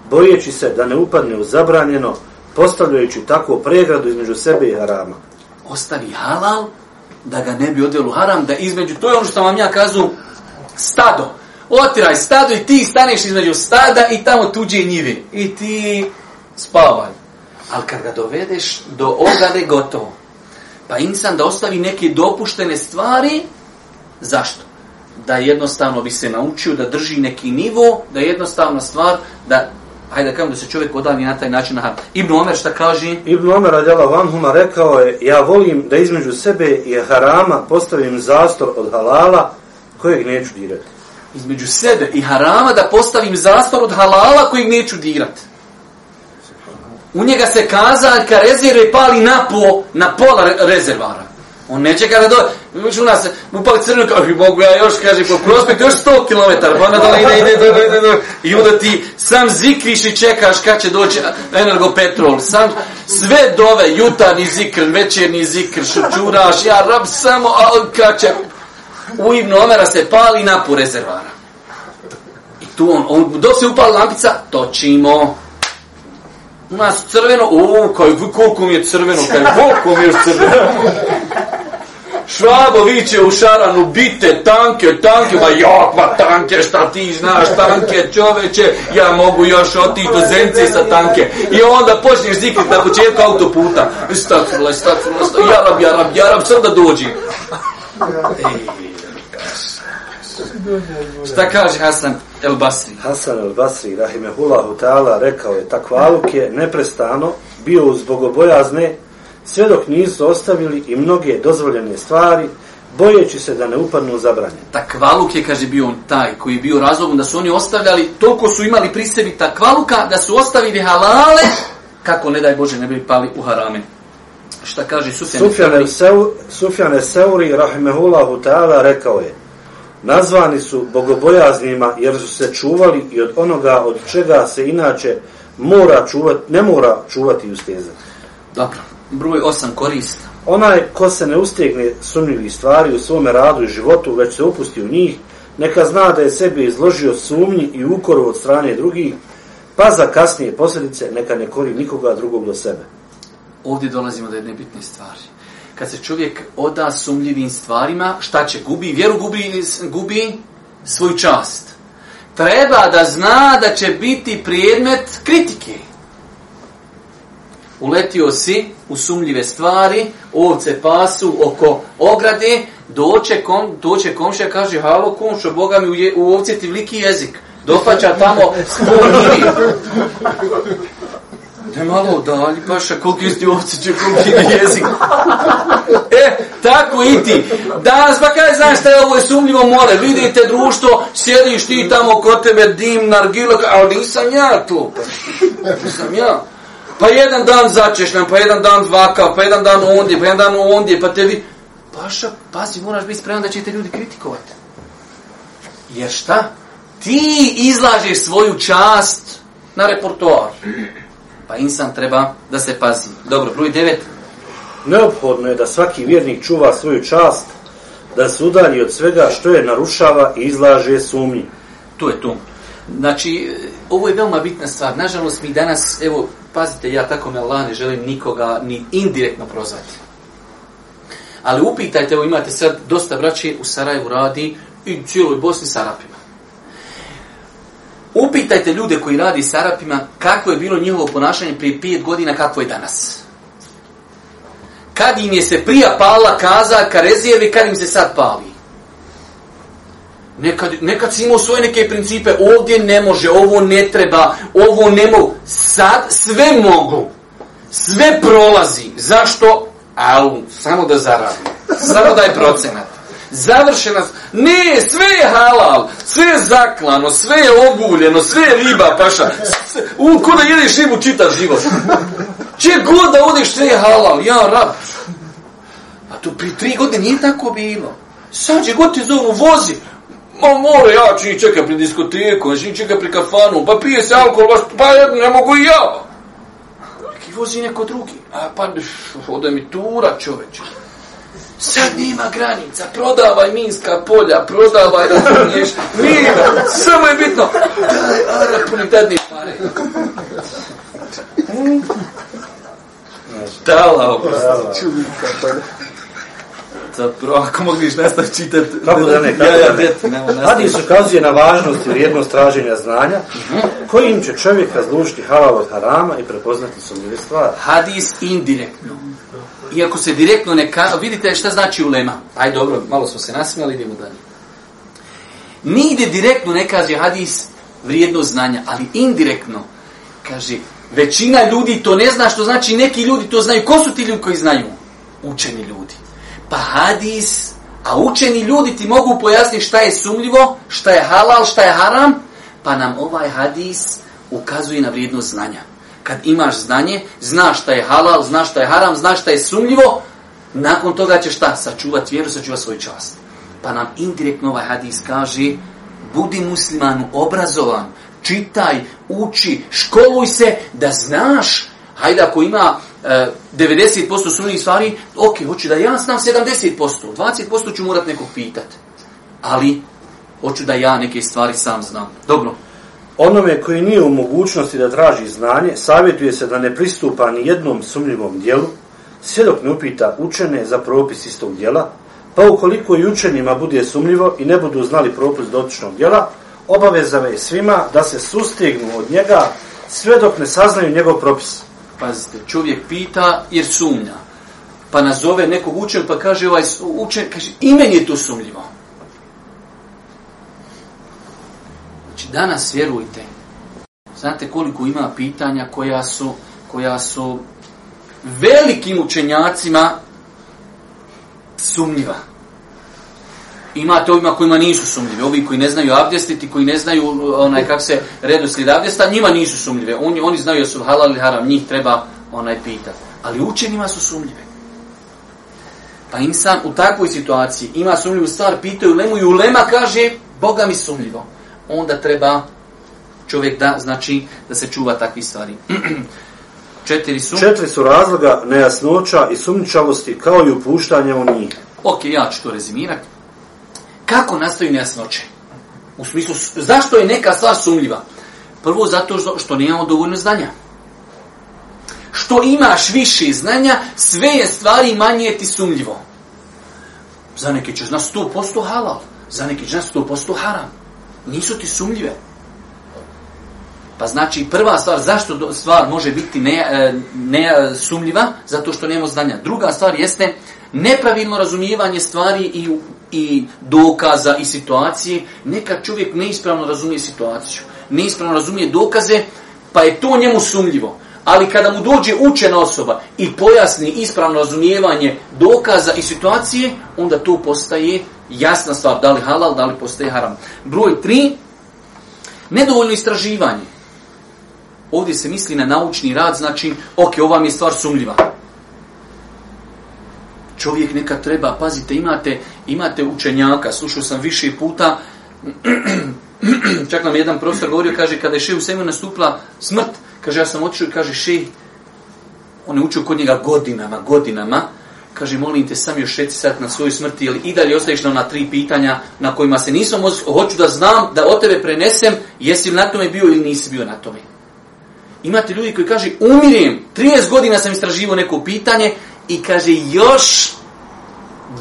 bojeći se da ne upadne u zabranjeno, postavljajući tako pregradu između sebe i harama. Ostavi halal da ga ne bi odjelu haram, da između, to je ono što vam ja kazu, stado. Otiraj stado i ti staneš između stada i tamo tuđe njive. I ti spavaj. Ali kad ga dovedeš do ogade gotovo, pa insan da ostavi neke dopuštene stvari, zašto? Da jednostavno bi se naučio da drži neki nivo, da jednostavna stvar, da hajde kažem da se čovjek odavni na taj način na Ibn Omer šta kaže? Ibn Omer radjala van Huma rekao je, ja volim da između sebe i harama postavim zastor od halala kojeg neću dirati. Između sebe i harama da postavim zastor od halala kojeg neću dirati. U njega se kazanka rezerve pali na, po, na pola rezervara. On ne čeka da dođe. Mi u nas, upak crnu, kao, i mogu ja još, kaže, po prospekt, još 100 km, pa onda dole ide, ide, dole, ide, dole. I onda ti sam zikriš i čekaš kad će doći Energo Petrol. Sam sve dove, jutarnji zikr, večernji zikr, šučuraš, ja rab samo, a kad će... U ibnu Omera se pali napu rezervara. I tu on, on dok se upala lampica, točimo. U nas crveno, u, koliko mi je crveno, koliko mi je crveno. Švabo viće u šaranu, bite, tanke, tanke, ma jok, ma tanke, šta ti znaš, tanke, čoveče, ja mogu još otići do zemce sa tanke. I onda počneš zikriti na početku autoputa. Stacule, stacule, stacule, jarab, jarab, jarab, sad da dođi. Šta kaže Hasan El Basri? Hasan El Basri, rahimehullahu ta'ala, rekao je, takva aluk je neprestano bio uz bogobojazne sve dok nisu ostavili i mnoge dozvoljene stvari, bojeći se da ne upadnu u zabranje. Takvaluk je, kaže, bio on taj koji je bio razlogom da su oni ostavljali, toliko su imali pri sebi takvaluka da su ostavili halale, kako ne daj Bože ne bi pali u harame. Šta kaže Sufjan Seuri? Sufjan Seuri, rahmehullahu ta'ala, rekao je, nazvani su bogobojaznima jer su se čuvali i od onoga od čega se inače mora čuvati, ne mora čuvati i ustezati. Dobro, Broj osam korist. Onaj ko se ne ustegne sumnjivih stvari u svome radu i životu, već se upusti u njih, neka zna da je sebi izložio sumnji i ukoru od strane drugih, pa za kasnije posljedice neka ne kori nikoga drugog do sebe. Ovdje dolazimo do jedne bitne stvari. Kad se čovjek oda sumljivim stvarima, šta će gubi? Vjeru gubi, gubi svoju čast. Treba da zna da će biti prijedmet kritike. Uletio si, u sumljive stvari, ovce pasu oko ograde, doće, kom, doće komša kaže, halo komšo, Boga mi u, je, u ovce ti vliki jezik, dopača tamo sto njivi. Ne malo dalje, paša, koliko isti ovce će, koliki je jezik. E, tako i ti. Danas, pa kaj znaš šta je ovo je sumljivo more? Vidite društvo, sjediš ti tamo kod tebe dim, nargilak, ali nisam ja to. Nisam ja. Pa jedan dan začeš nam, pa jedan dan dvaka, pa jedan dan ondje, pa jedan dan ondje, pa tebi... Paša, pazi, moraš biti spreman da će te ljudi kritikovati. Jer šta? Ti izlažeš svoju čast na reportoar. Pa insan treba da se pazi. Dobro, prvi devet. Neophodno je da svaki vjernik čuva svoju čast, da se udalji od svega što je narušava i izlaže sumnji. To je to. Znači, e, ovo je veoma bitna stvar. Nažalost, mi danas, evo, Pazite, ja tako me Allah ne želim nikoga ni indirektno prozvati. Ali upitajte, evo imate sad dosta braće u Sarajevu radi i cijeloj Bosni s Arapima. Upitajte ljude koji radi s Arapima kako je bilo njihovo ponašanje prije pet godina, kako je danas. Kad im je se prija pala kaza, karezijevi, kad im se sad pali? Nekad, nekad si imao svoje neke principe, ovdje ne može, ovo ne treba, ovo ne mogu. Sad sve mogu. Sve prolazi. Zašto? Au, samo da zaradi. Samo da je procenat. Završena. Ne, sve je halal. Sve je zaklano, sve je oguljeno, sve je riba, paša. Sve, u, ko da jedeš ribu čita život. Če god da odeš, sve je halal. Ja, rab. A to pri tri godine nije tako bilo. Sad je god ti zovu, vozi. Ma more, ja ću njih čekati pri diskoteku, ja ću njih čekati pri kafanu, pa pije se alkohol, baš, pa ja ne mogu i ja. Neki vozi neko drugi. A pa, ode mi tura čoveče. Sad nima granica, prodavaj minska polja, prodavaj, razumiješ, nima, samo je bitno. Daj, ara, puni tedni pare. Dala, oprosti, čudnika, pa Prvo, ako mogliš, nestav čitat. Kako da ne, kako ja, ja, da ne. Det, nemo, Hadis ukazuje na važnost i vrijednost traženja znanja, mhm. kojim će čovjek razlušiti halal od harama i prepoznati sumnjive stvari. Hadis indirektno. Iako se direktno ne kaže, vidite šta znači ulema. Aj dobro, malo smo se nasmijali, idemo dalje. Nigde direktno ne kaže hadis vrijednost znanja, ali indirektno kaže većina ljudi to ne zna što znači neki ljudi to znaju. Ko su ti ljudi koji znaju? Učeni ljudi pa hadis, a učeni ljudi ti mogu pojasniti šta je sumljivo, šta je halal, šta je haram, pa nam ovaj hadis ukazuje na vrijednost znanja. Kad imaš znanje, znaš šta je halal, znaš šta je haram, znaš šta je sumljivo, nakon toga ćeš šta? Sačuvat vjeru, sačuvat svoju čast. Pa nam indirektno ovaj hadis kaže, budi musliman, obrazovan, čitaj, uči, školuj se da znaš, hajde ako ima 90% eh, sumnjivih stvari, ok, hoću da ja znam 70%, 20% ću morat nekog pitat. Ali, hoću da ja neke stvari sam znam. Dobro. Onome koji nije u mogućnosti da traži znanje, savjetuje se da ne pristupa ni jednom sumnjivom dijelu, sve dok ne upita učene za propis istog dijela, pa ukoliko i učenima bude sumnjivo i ne budu znali propis dotičnog dijela, obavezava je svima da se sustignu od njega sve dok ne saznaju njegov propis pazite, čovjek pita jer sumnja. Pa nazove nekog učenja, pa kaže ovaj učen, kaže, i meni je to sumljivo. Znači, danas vjerujte, znate koliko ima pitanja koja su, koja su velikim učenjacima sumnjiva imate ovima kojima nisu sumljive, ovi koji ne znaju abdestiti, koji ne znaju onaj kak se redoslijed abdesta, njima nisu sumljive. Oni oni znaju jesu halal ili haram, njih treba onaj pita. Ali učenima su sumljive. Pa insan u takvoj situaciji ima sumljivu stvar, pita u lemu i ulema kaže, Boga mi sumljivo. Onda treba čovjek da, znači, da se čuva takvi stvari. Četiri su... Četiri su razloga nejasnoća i sumničavosti kao i upuštanje u njih. Ok, ja ću to rezimirati kako nastaju nejasnoće? U smislu, zašto je neka stvar sumljiva? Prvo, zato što nemamo dovoljno znanja. Što imaš više znanja, sve je stvari manje ti sumljivo. Za neke ćeš na 100% halal, za neke ćeš na 100% haram. Nisu ti sumljive. Pa znači, prva stvar, zašto stvar može biti ne, e, ne e, sumljiva? Zato što nemamo znanja. Druga stvar jeste nepravilno razumijevanje stvari i i dokaza i situacije, neka čovjek neispravno razumije situaciju, neispravno razumije dokaze, pa je to njemu sumljivo. Ali kada mu dođe učena osoba i pojasni ispravno razumijevanje dokaza i situacije, onda to postaje jasna stvar, da li halal, da li postaje haram. Broj 3. Nedovoljno istraživanje. Ovdje se misli na naučni rad, znači, ok, ova mi je stvar sumljiva čovjek neka treba, pazite, imate, imate učenjaka, slušao sam više puta, čak nam jedan profesor govorio, kaže, kada je šeh u semenu nastupila smrt, kaže, ja sam otišao i kaže, šeh, on je učio kod njega godinama, godinama, kaže, molim te, sam još reci sad na svoju smrti, jer i dalje ostaješ na ona tri pitanja na kojima se nisam moz... hoću da znam, da o tebe prenesem, jesi li na tome bio ili nisi bio na tome. Imate ljudi koji kaže, umirim, 30 godina sam istraživo neko pitanje, i kaže još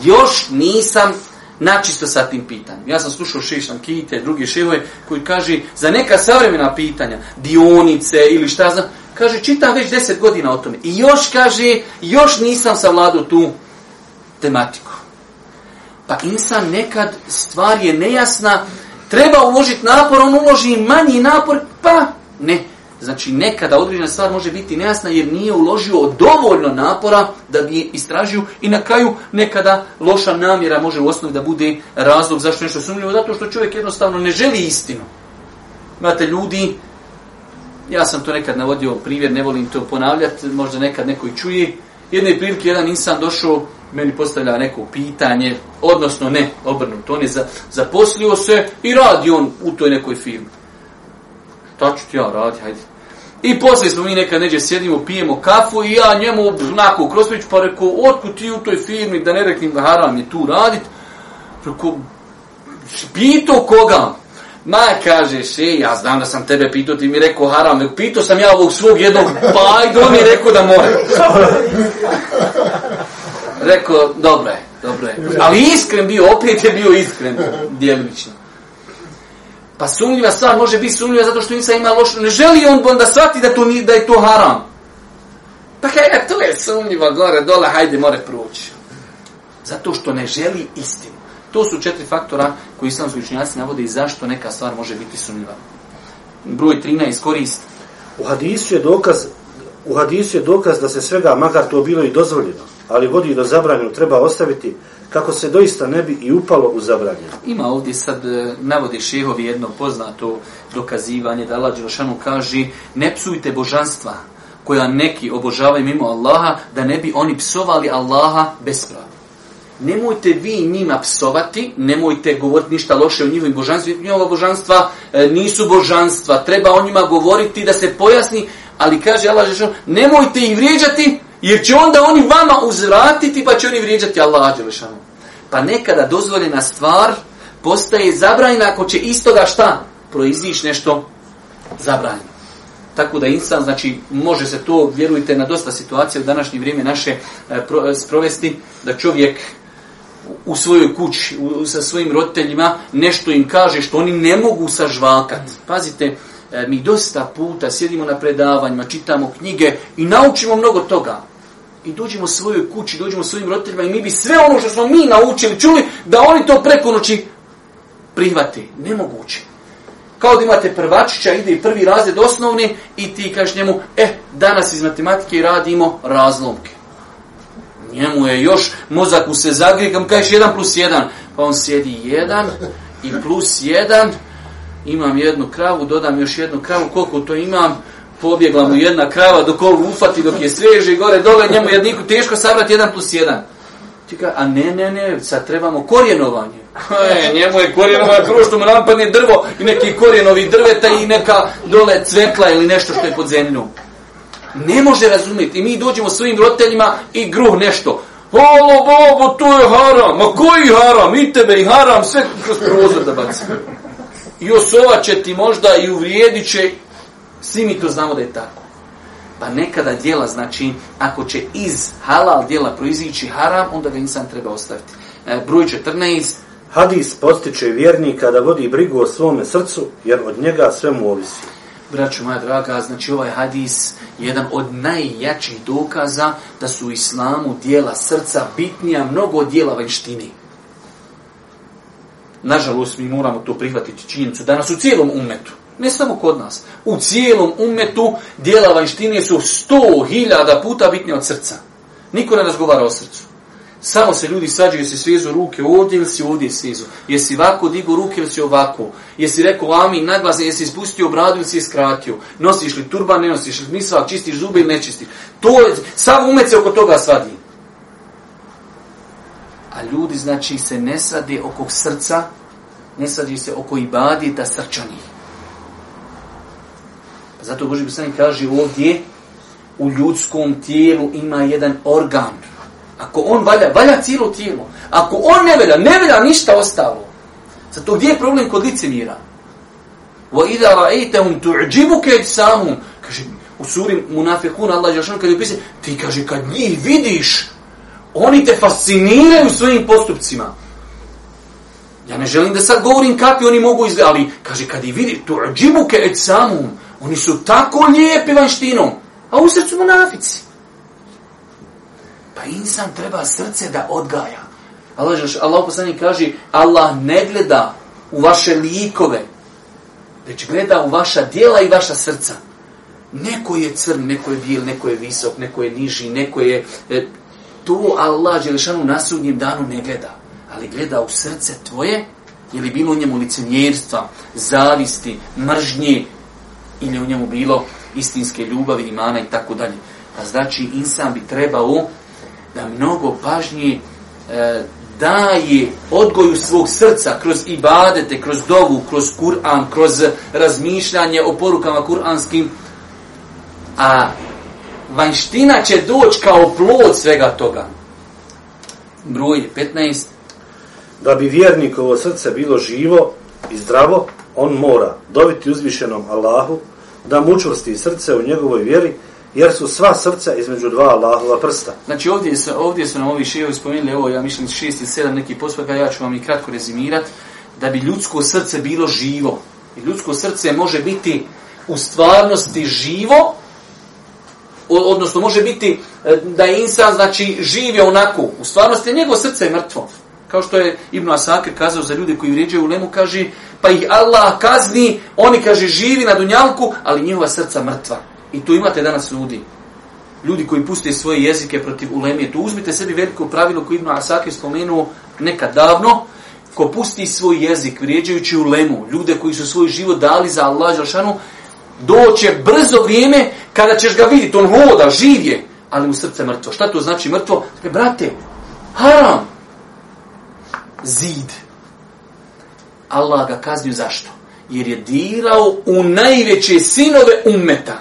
još nisam načisto sa tim pitanjem. Ja sam slušao šešan kite, drugi šehove, koji kaže za neka savremena pitanja, dionice ili šta znam, kaže čitam već deset godina o tome. I još kaže, još nisam savladao tu tematiku. Pa insan nekad stvar je nejasna, treba uložiti napor, on uloži manji napor, pa ne. Znači, nekada određena stvar može biti nejasna jer nije uložio dovoljno napora da bi je istražio i na kraju nekada loša namjera može u osnovi da bude razlog zašto nešto sumljivo, zato što čovjek jednostavno ne želi istinu. Imate ljudi, ja sam to nekad navodio primjer, ne volim to ponavljati, možda nekad neko i čuje, jedne prilike jedan insan došao, meni postavlja neko pitanje, odnosno ne, obrnuto, on je za, zaposlio se i radi on u toj nekoj firmi. Šta ću ti ja radi, hajde, I posle smo mi nekad neđe sjedimo, pijemo kafu i ja njemu znako u Krosović pa rekao, otku ti u toj firmi da ne reknim haram je tu radit? Rekao, pitao koga? Ma, kaže, še, ja znam da sam tebe pitao, ti mi rekao haram, nego pitao sam ja ovog svog jednog, pa ajde, on mi je rekao da mora. Rekao, dobro je, dobro je. Ali iskren bio, opet je bio iskren, djelimično. Pa sumnjiva stvar može biti sumnjiva zato što insan ima lošu. Ne želi on onda shvati da, to ni, da je to haram. Pa kaj, a e, to je sumnjiva gore, dole, hajde, more proći. Zato što ne želi istinu. To su četiri faktora koji sam zvučnjaci navode i zašto neka stvar može biti sumnjiva. Broj 13, korist. U hadisu je dokaz, u hadisu je dokaz da se svega, makar to bilo i dozvoljeno ali vodi da zabranju treba ostaviti, kako se doista ne bi i upalo u zabranjeno. Ima ovdje sad, e, navodi šehovi jedno poznato dokazivanje, da Allah Đelšanu kaže, ne psujte božanstva koja neki obožavaju mimo Allaha, da ne bi oni psovali Allaha bespravno. Nemojte vi njima psovati, nemojte govoriti ništa loše o njihovim božanstvima. Njihova božanstva e, nisu božanstva, treba o njima govoriti da se pojasni, ali kaže Allah Žešan, nemojte ih vrijeđati Jer će onda oni vama uzvratiti pa će oni vrijeđati Allah Đelešanu. Pa nekada dozvoljena stvar postaje zabranjena ako će istoga šta? Proizdiš nešto zabranjeno. Tako da insan, znači, može se to, vjerujte, na dosta situacija u današnje vrijeme naše e, pro, e, sprovesti, da čovjek u svojoj kući, u, sa svojim roditeljima, nešto im kaže što oni ne mogu sažvakat. Pazite, e, mi dosta puta sjedimo na predavanjima, čitamo knjige i naučimo mnogo toga. I dođemo svojoj kući, dođemo svojim roditeljima i mi bi sve ono što smo mi naučili, čuli, da oni to preko noći prihvate. Nemoguće. Kao da imate prvačića, ide i prvi razred osnovni i ti kažeš njemu, e, danas iz matematike radimo razlomke. Njemu je još, mozak u se zagrije, kam kažeš 1 plus 1. Pa on sjedi 1 i plus 1, imam jednu kravu, dodam još jednu kravu, koliko to imam? 3 pobjegla mu jedna krava dok ovu ufati, dok je sveže gore, dole njemu jedniku teško savrati jedan plus jedan. Ti ka, a ne, ne, ne, sad trebamo korjenovanje. E, njemu je korjenova kruš, što mu napadne drvo i neki korjenovi drveta i neka dole cvekla ili nešto što je pod zemljom. Ne može razumjeti. I mi dođemo svojim roditeljima i gruh nešto. Halo, babo, to je haram. Ma koji haram? I tebe i haram. Sve kroz prozor da bacimo. I osovat će ti možda i uvrijedit će Svi mi to znamo da je tako. Pa nekada dijela, znači, ako će iz halal dijela proizvići haram, onda ga insan treba ostaviti. E, broj 14. Hadis postiče vjernika da vodi brigu o svome srcu, jer od njega sve mu ovisi. Braćo moja draga, znači ovaj hadis je jedan od najjačih dokaza da su u islamu dijela srca bitnija mnogo od dijela vanštini. Nažalost, mi moramo to prihvatiti činjenicu danas u cijelom umetu. Ne samo kod nas. U cijelom umetu dijela vanjštine su sto hiljada puta bitnije od srca. Niko ne razgovara o srcu. Samo se ljudi sađu, jesi svezu ruke ovdje ili si ovdje svezu. Jesi ovako digu ruke ili si ovako. Jesi rekao amin naglas, jesi spustio bradu ili si skratio. Nosiš li turban, ne nosiš li misla, čistiš zube ili ne čistiš. To je, sav umet se oko toga svadi. A ljudi znači se ne sade oko srca, ne sade se oko ibadita srčanih. Pa zato Boži Bisani kaže ovdje, u ljudskom tijelu ima jedan organ. Ako on valja, valja cijelo tijelo. Ako on ne velja, ne velja ništa ostalo. Zato gdje je problem kod licemira? Wa idha ra'aytahum tu'jibuka ajsamuhum. Kaže u suri Munafikun Allah je rekao kad piše ti kaže kad njih vidiš oni te fasciniraju svojim postupcima. Ja ne želim da sad govorim kakvi oni mogu izgledati, ali kaže kad ih vidiš tu'jibuka ajsamuhum. Oni su tako lijepi vanštinom, a u srcu monafici. Pa insan treba srce da odgaja. Allah, žaš, Allah poslani kaže, Allah ne gleda u vaše likove, već gleda u vaša dijela i vaša srca. Neko je crn, neko je bijel, neko je visok, neko je niži, neko je... E, to Allah Đelešanu na sudnjem danu ne gleda, ali gleda u srce tvoje, je li bilo u njemu licenjerstva, zavisti, mržnje, ili u njemu bilo istinske ljubavi, imana i tako dalje. A pa znači, insan bi trebao da mnogo pažnije e, daje odgoju svog srca kroz ibadete, kroz dovu, kroz Kur'an, kroz razmišljanje o porukama kur'anskim, a vanština će doći kao plod svega toga. Broj 15. Da bi vjernikovo srce bilo živo i zdravo, on mora dobiti uzvišenom Allahu da mu učvrsti srce u njegovoj vjeri, jer su sva srca između dva Allahova prsta. Znači ovdje, se, ovdje su nam ovi šejevi spomenuli, ovo ja mislim šest i sedam nekih posvaka, ja ću vam i kratko rezimirat, da bi ljudsko srce bilo živo. I ljudsko srce može biti u stvarnosti živo, odnosno može biti e, da je insan znači živ je onako u stvarnosti njegovo srce je mrtvo Kao što je Ibn Asakir kazao za ljude koji vređaju u lemu, kaže, pa ih Allah kazni, oni kaže, živi na dunjalku, ali njihova srca mrtva. I tu imate danas ljudi. Ljudi koji puste svoje jezike protiv ulemije. Tu uzmite sebi veliko pravilo koje Ibn Asakir spomenuo nekad davno. Ko pusti svoj jezik vrijeđajući ulemu, ljude koji su svoj život dali za Allah, Žalšanu, doće brzo vrijeme kada ćeš ga vidjeti. On voda, živ je, ali u srce mrtvo. Šta to znači mrtvo? Dakle, brate, haram zid. Allah ga kaznio zašto? Jer je dirao u najveće sinove ummeta.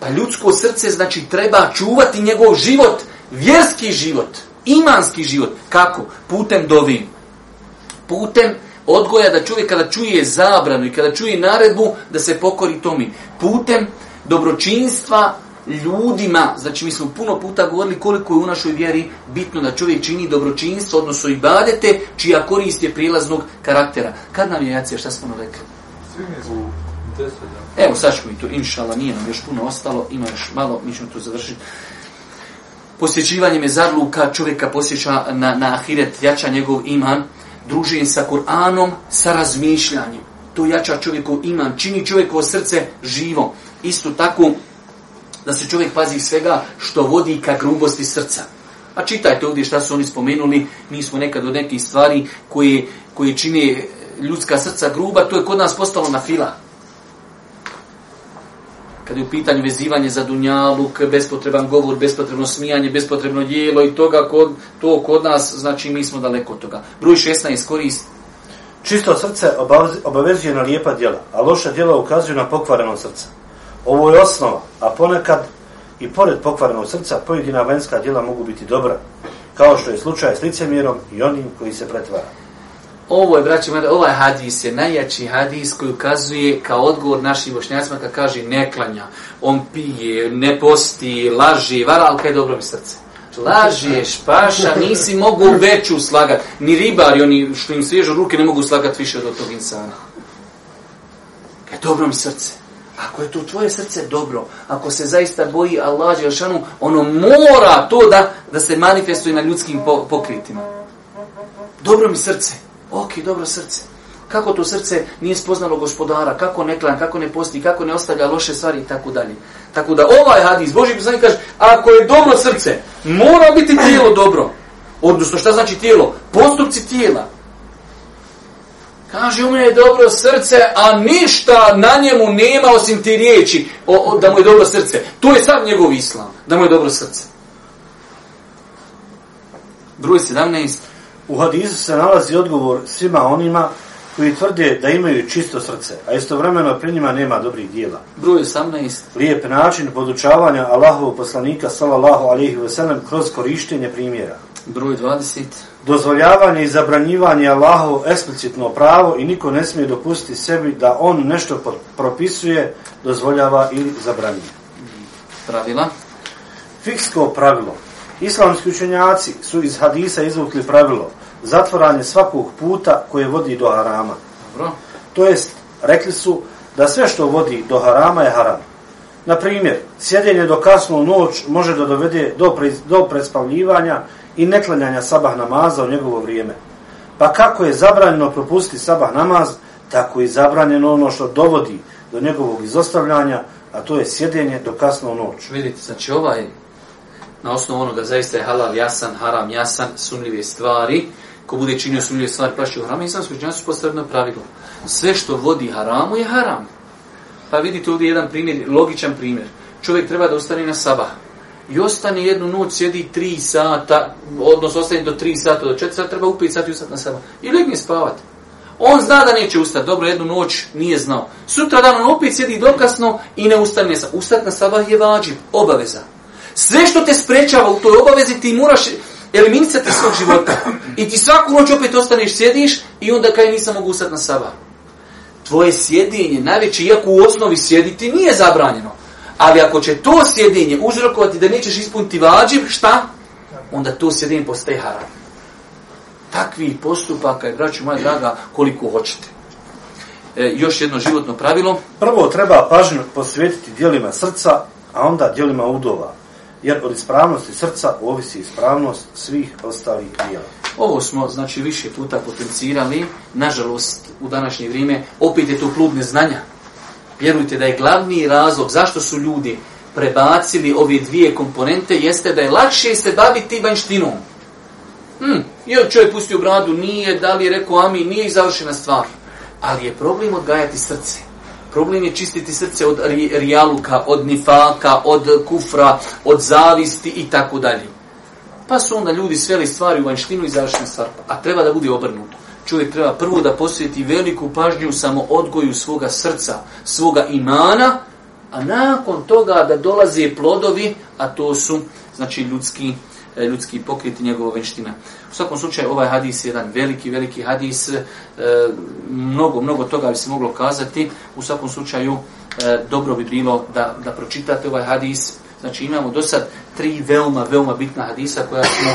Pa ljudsko srce znači treba čuvati njegov život, vjerski život, imanski život. Kako? Putem dovim. Putem odgoja da čovjek kada čuje zabranu i kada čuje naredbu da se pokori tomi. Putem dobročinstva, ljudima, znači mi smo puno puta govorili koliko je u našoj vjeri bitno da čovjek čini dobročinstvo, odnosno i badete, čija korist je prilaznog karaktera. Kad nam je Jacija, šta smo ono rekli? Evo, sad ćemo i to, inšala, nije nam još puno ostalo, ima još malo, mi ćemo to završiti. Posjećivanje me zarluka čovjeka posjeća na, na ahiret, jača njegov iman, druženje sa Kur'anom, sa razmišljanjem. To jača čovjekov iman, čini čovjekovo srce živo. Isto tako, da se čovjek pazi svega što vodi ka grubosti srca. A čitajte ovdje šta su oni spomenuli, mi smo nekad od nekih stvari koje, koje čine ljudska srca gruba, to je kod nas postalo na fila. Kad je u pitanju vezivanje za dunjaluk, bespotreban govor, bespotrebno smijanje, bespotrebno dijelo i toga kod, to kod nas, znači mi smo daleko od toga. Broj 16 korist. Čisto srce obavezuje na lijepa djela, a loša djela ukazuju na pokvareno srce. Ovo je osnova, a ponekad i pored pokvarnog srca pojedina vanjska djela mogu biti dobra, kao što je slučaj s licemirom i onim koji se pretvara. Ovo je, braći, ovaj hadis je najjači hadis koji ukazuje kao odgovor našim bošnjacima kad kaže ne klanja, on pije, ne posti, laži, vara, ali kaj dobro mi srce. Lažeš, paša, nisi mogu veću slagat. Ni ribari, oni što im svježu ruke, ne mogu slagat više od tog insana. Kaj dobro mi srce. Ako je to tvoje srce dobro, ako se zaista boji Allah Đelšanu, ono mora to da, da se manifestuje na ljudskim po, pokritima. Dobro mi srce. Ok, dobro srce. Kako to srce nije spoznalo gospodara, kako ne klan, kako ne posti, kako ne ostavlja loše stvari i tako dalje. Tako da ovaj hadis, Boži mi kaže, ako je dobro srce, mora biti tijelo dobro. Odnosno, šta znači tijelo? Postupci tijela. Kaže, u mene je dobro srce, a ništa na njemu nema osim ti riječi o, o, da mu je dobro srce. To je sam njegov islam, da mu je dobro srce. Broj 17. U hadisu se nalazi odgovor svima onima koji tvrde da imaju čisto srce, a istovremeno pri njima nema dobrih dijela. Broj 18. Lijep način podučavanja Allahovog poslanika, salallahu alihi veselem, kroz korištenje primjera. Broj 20 dozvoljavanje i zabranjivanje Allahov eksplicitno pravo i niko ne smije dopustiti sebi da on nešto propisuje, dozvoljava ili zabranjuje. Pravila? Fiksko pravilo. Islamski učenjaci su iz hadisa izvukli pravilo zatvoranje svakog puta koje vodi do harama. Dobro. To jest, rekli su da sve što vodi do harama je haram. Na primjer, sjedenje do kasnu noć može da dovede do, pre, do prespavljivanja, i neklanjanja sabah namaza u njegovo vrijeme. Pa kako je zabranjeno propustiti sabah namaz, tako je zabranjeno ono što dovodi do njegovog izostavljanja, a to je sjedenje do kasno u noć. Vidite, znači ovaj, na osnovu onoga zaista je halal jasan, haram jasan, sumljive stvari, ko bude činio sumljive stvari, plaći u haram, islamsko činjenje su postavljeno pravilo. Sve što vodi haramu je haram. Pa vidite ovdje jedan primjer, logičan primjer. Čovjek treba da ustane na sabah i ostane jednu noć, sjedi tri sata, odnos ostane do tri sata, do četiri sata, treba u pet sati ustati na sama. I legne spavati. On zna da neće ustati, dobro, jednu noć nije znao. Sutra dan on opet sjedi dokasno i ne ustane sa. Ustati na sabah je vađiv, obaveza. Sve što te sprečava u toj obavezi ti moraš eliminicati svog života. I ti svaku noć opet ostaneš, sjediš i onda kaj nisam mogu ustati na sabah. Tvoje sjedinje, najveće, iako u osnovi sjediti, nije zabranjeno. Ali ako će to sjedinje uzrokovati da nećeš ispuniti vađiv, šta? Onda to sjedinje postaje haram. Takvi postupaka je, braću moja draga, koliko hoćete. E, još jedno životno pravilo. Prvo treba pažnju posvetiti dijelima srca, a onda dijelima udova. Jer od ispravnosti srca ovisi ispravnost svih ostalih dijela. Ovo smo, znači, više puta potencirali. Nažalost, u današnje vrijeme, opet je to klub neznanja vjerujte da je glavni razlog zašto su ljudi prebacili ove dvije komponente jeste da je lakše se baviti vanštinom. Hmm, jer čovjek pustio bradu, nije, da li je rekao ami, nije i završena stvar. Ali je problem odgajati srce. Problem je čistiti srce od ri, rijaluka, od nifaka, od kufra, od zavisti i tako dalje. Pa su onda ljudi sveli stvari u vanštinu i završena stvar. A treba da bude obrnuto čovjek treba prvo da posjeti veliku pažnju samo odgoju svoga srca, svoga imana, a nakon toga da dolaze plodovi, a to su znači ljudski, e, ljudski pokret i njegova venština. U svakom slučaju ovaj hadis je jedan veliki, veliki hadis, e, mnogo, mnogo toga bi se moglo kazati, u svakom slučaju e, dobro bi bilo da, da pročitate ovaj hadis, Znači imamo do sad tri veoma, veoma bitna hadisa koja smo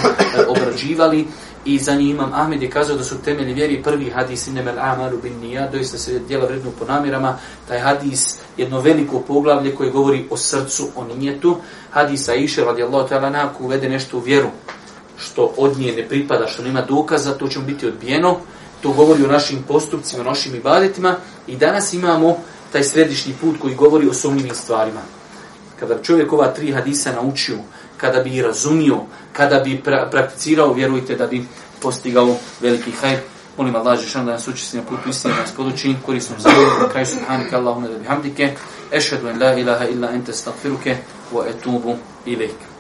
obrađivali i za njih imam Ahmed je kazao da su temelji vjeri prvi hadis inemel amalu bin nija, doista se djela vredno po namirama, taj hadis jedno veliko poglavlje koje govori o srcu, o nijetu, hadisa iše radijallahu ta'ala naku uvede nešto u vjeru što od nje ne pripada, što nema dokaza, to će biti odbijeno, to govori o našim postupcima, o našim ibadetima i danas imamo taj središnji put koji govori o sumnjivim stvarima. Kada bi čovjek ova tri hadisa naučio, kada bi ih razumio, kada bi pra prakticirao, vjerujte da bi postigao veliki hajr. Molim Allah, Žešan, da nas učestim na putu istine, da nas poduči, korisno za ovom, na kraju subhanika, Allahumma da bi hamdike, ešhedu en la ilaha illa ente stagfiruke, wa etubu ilike.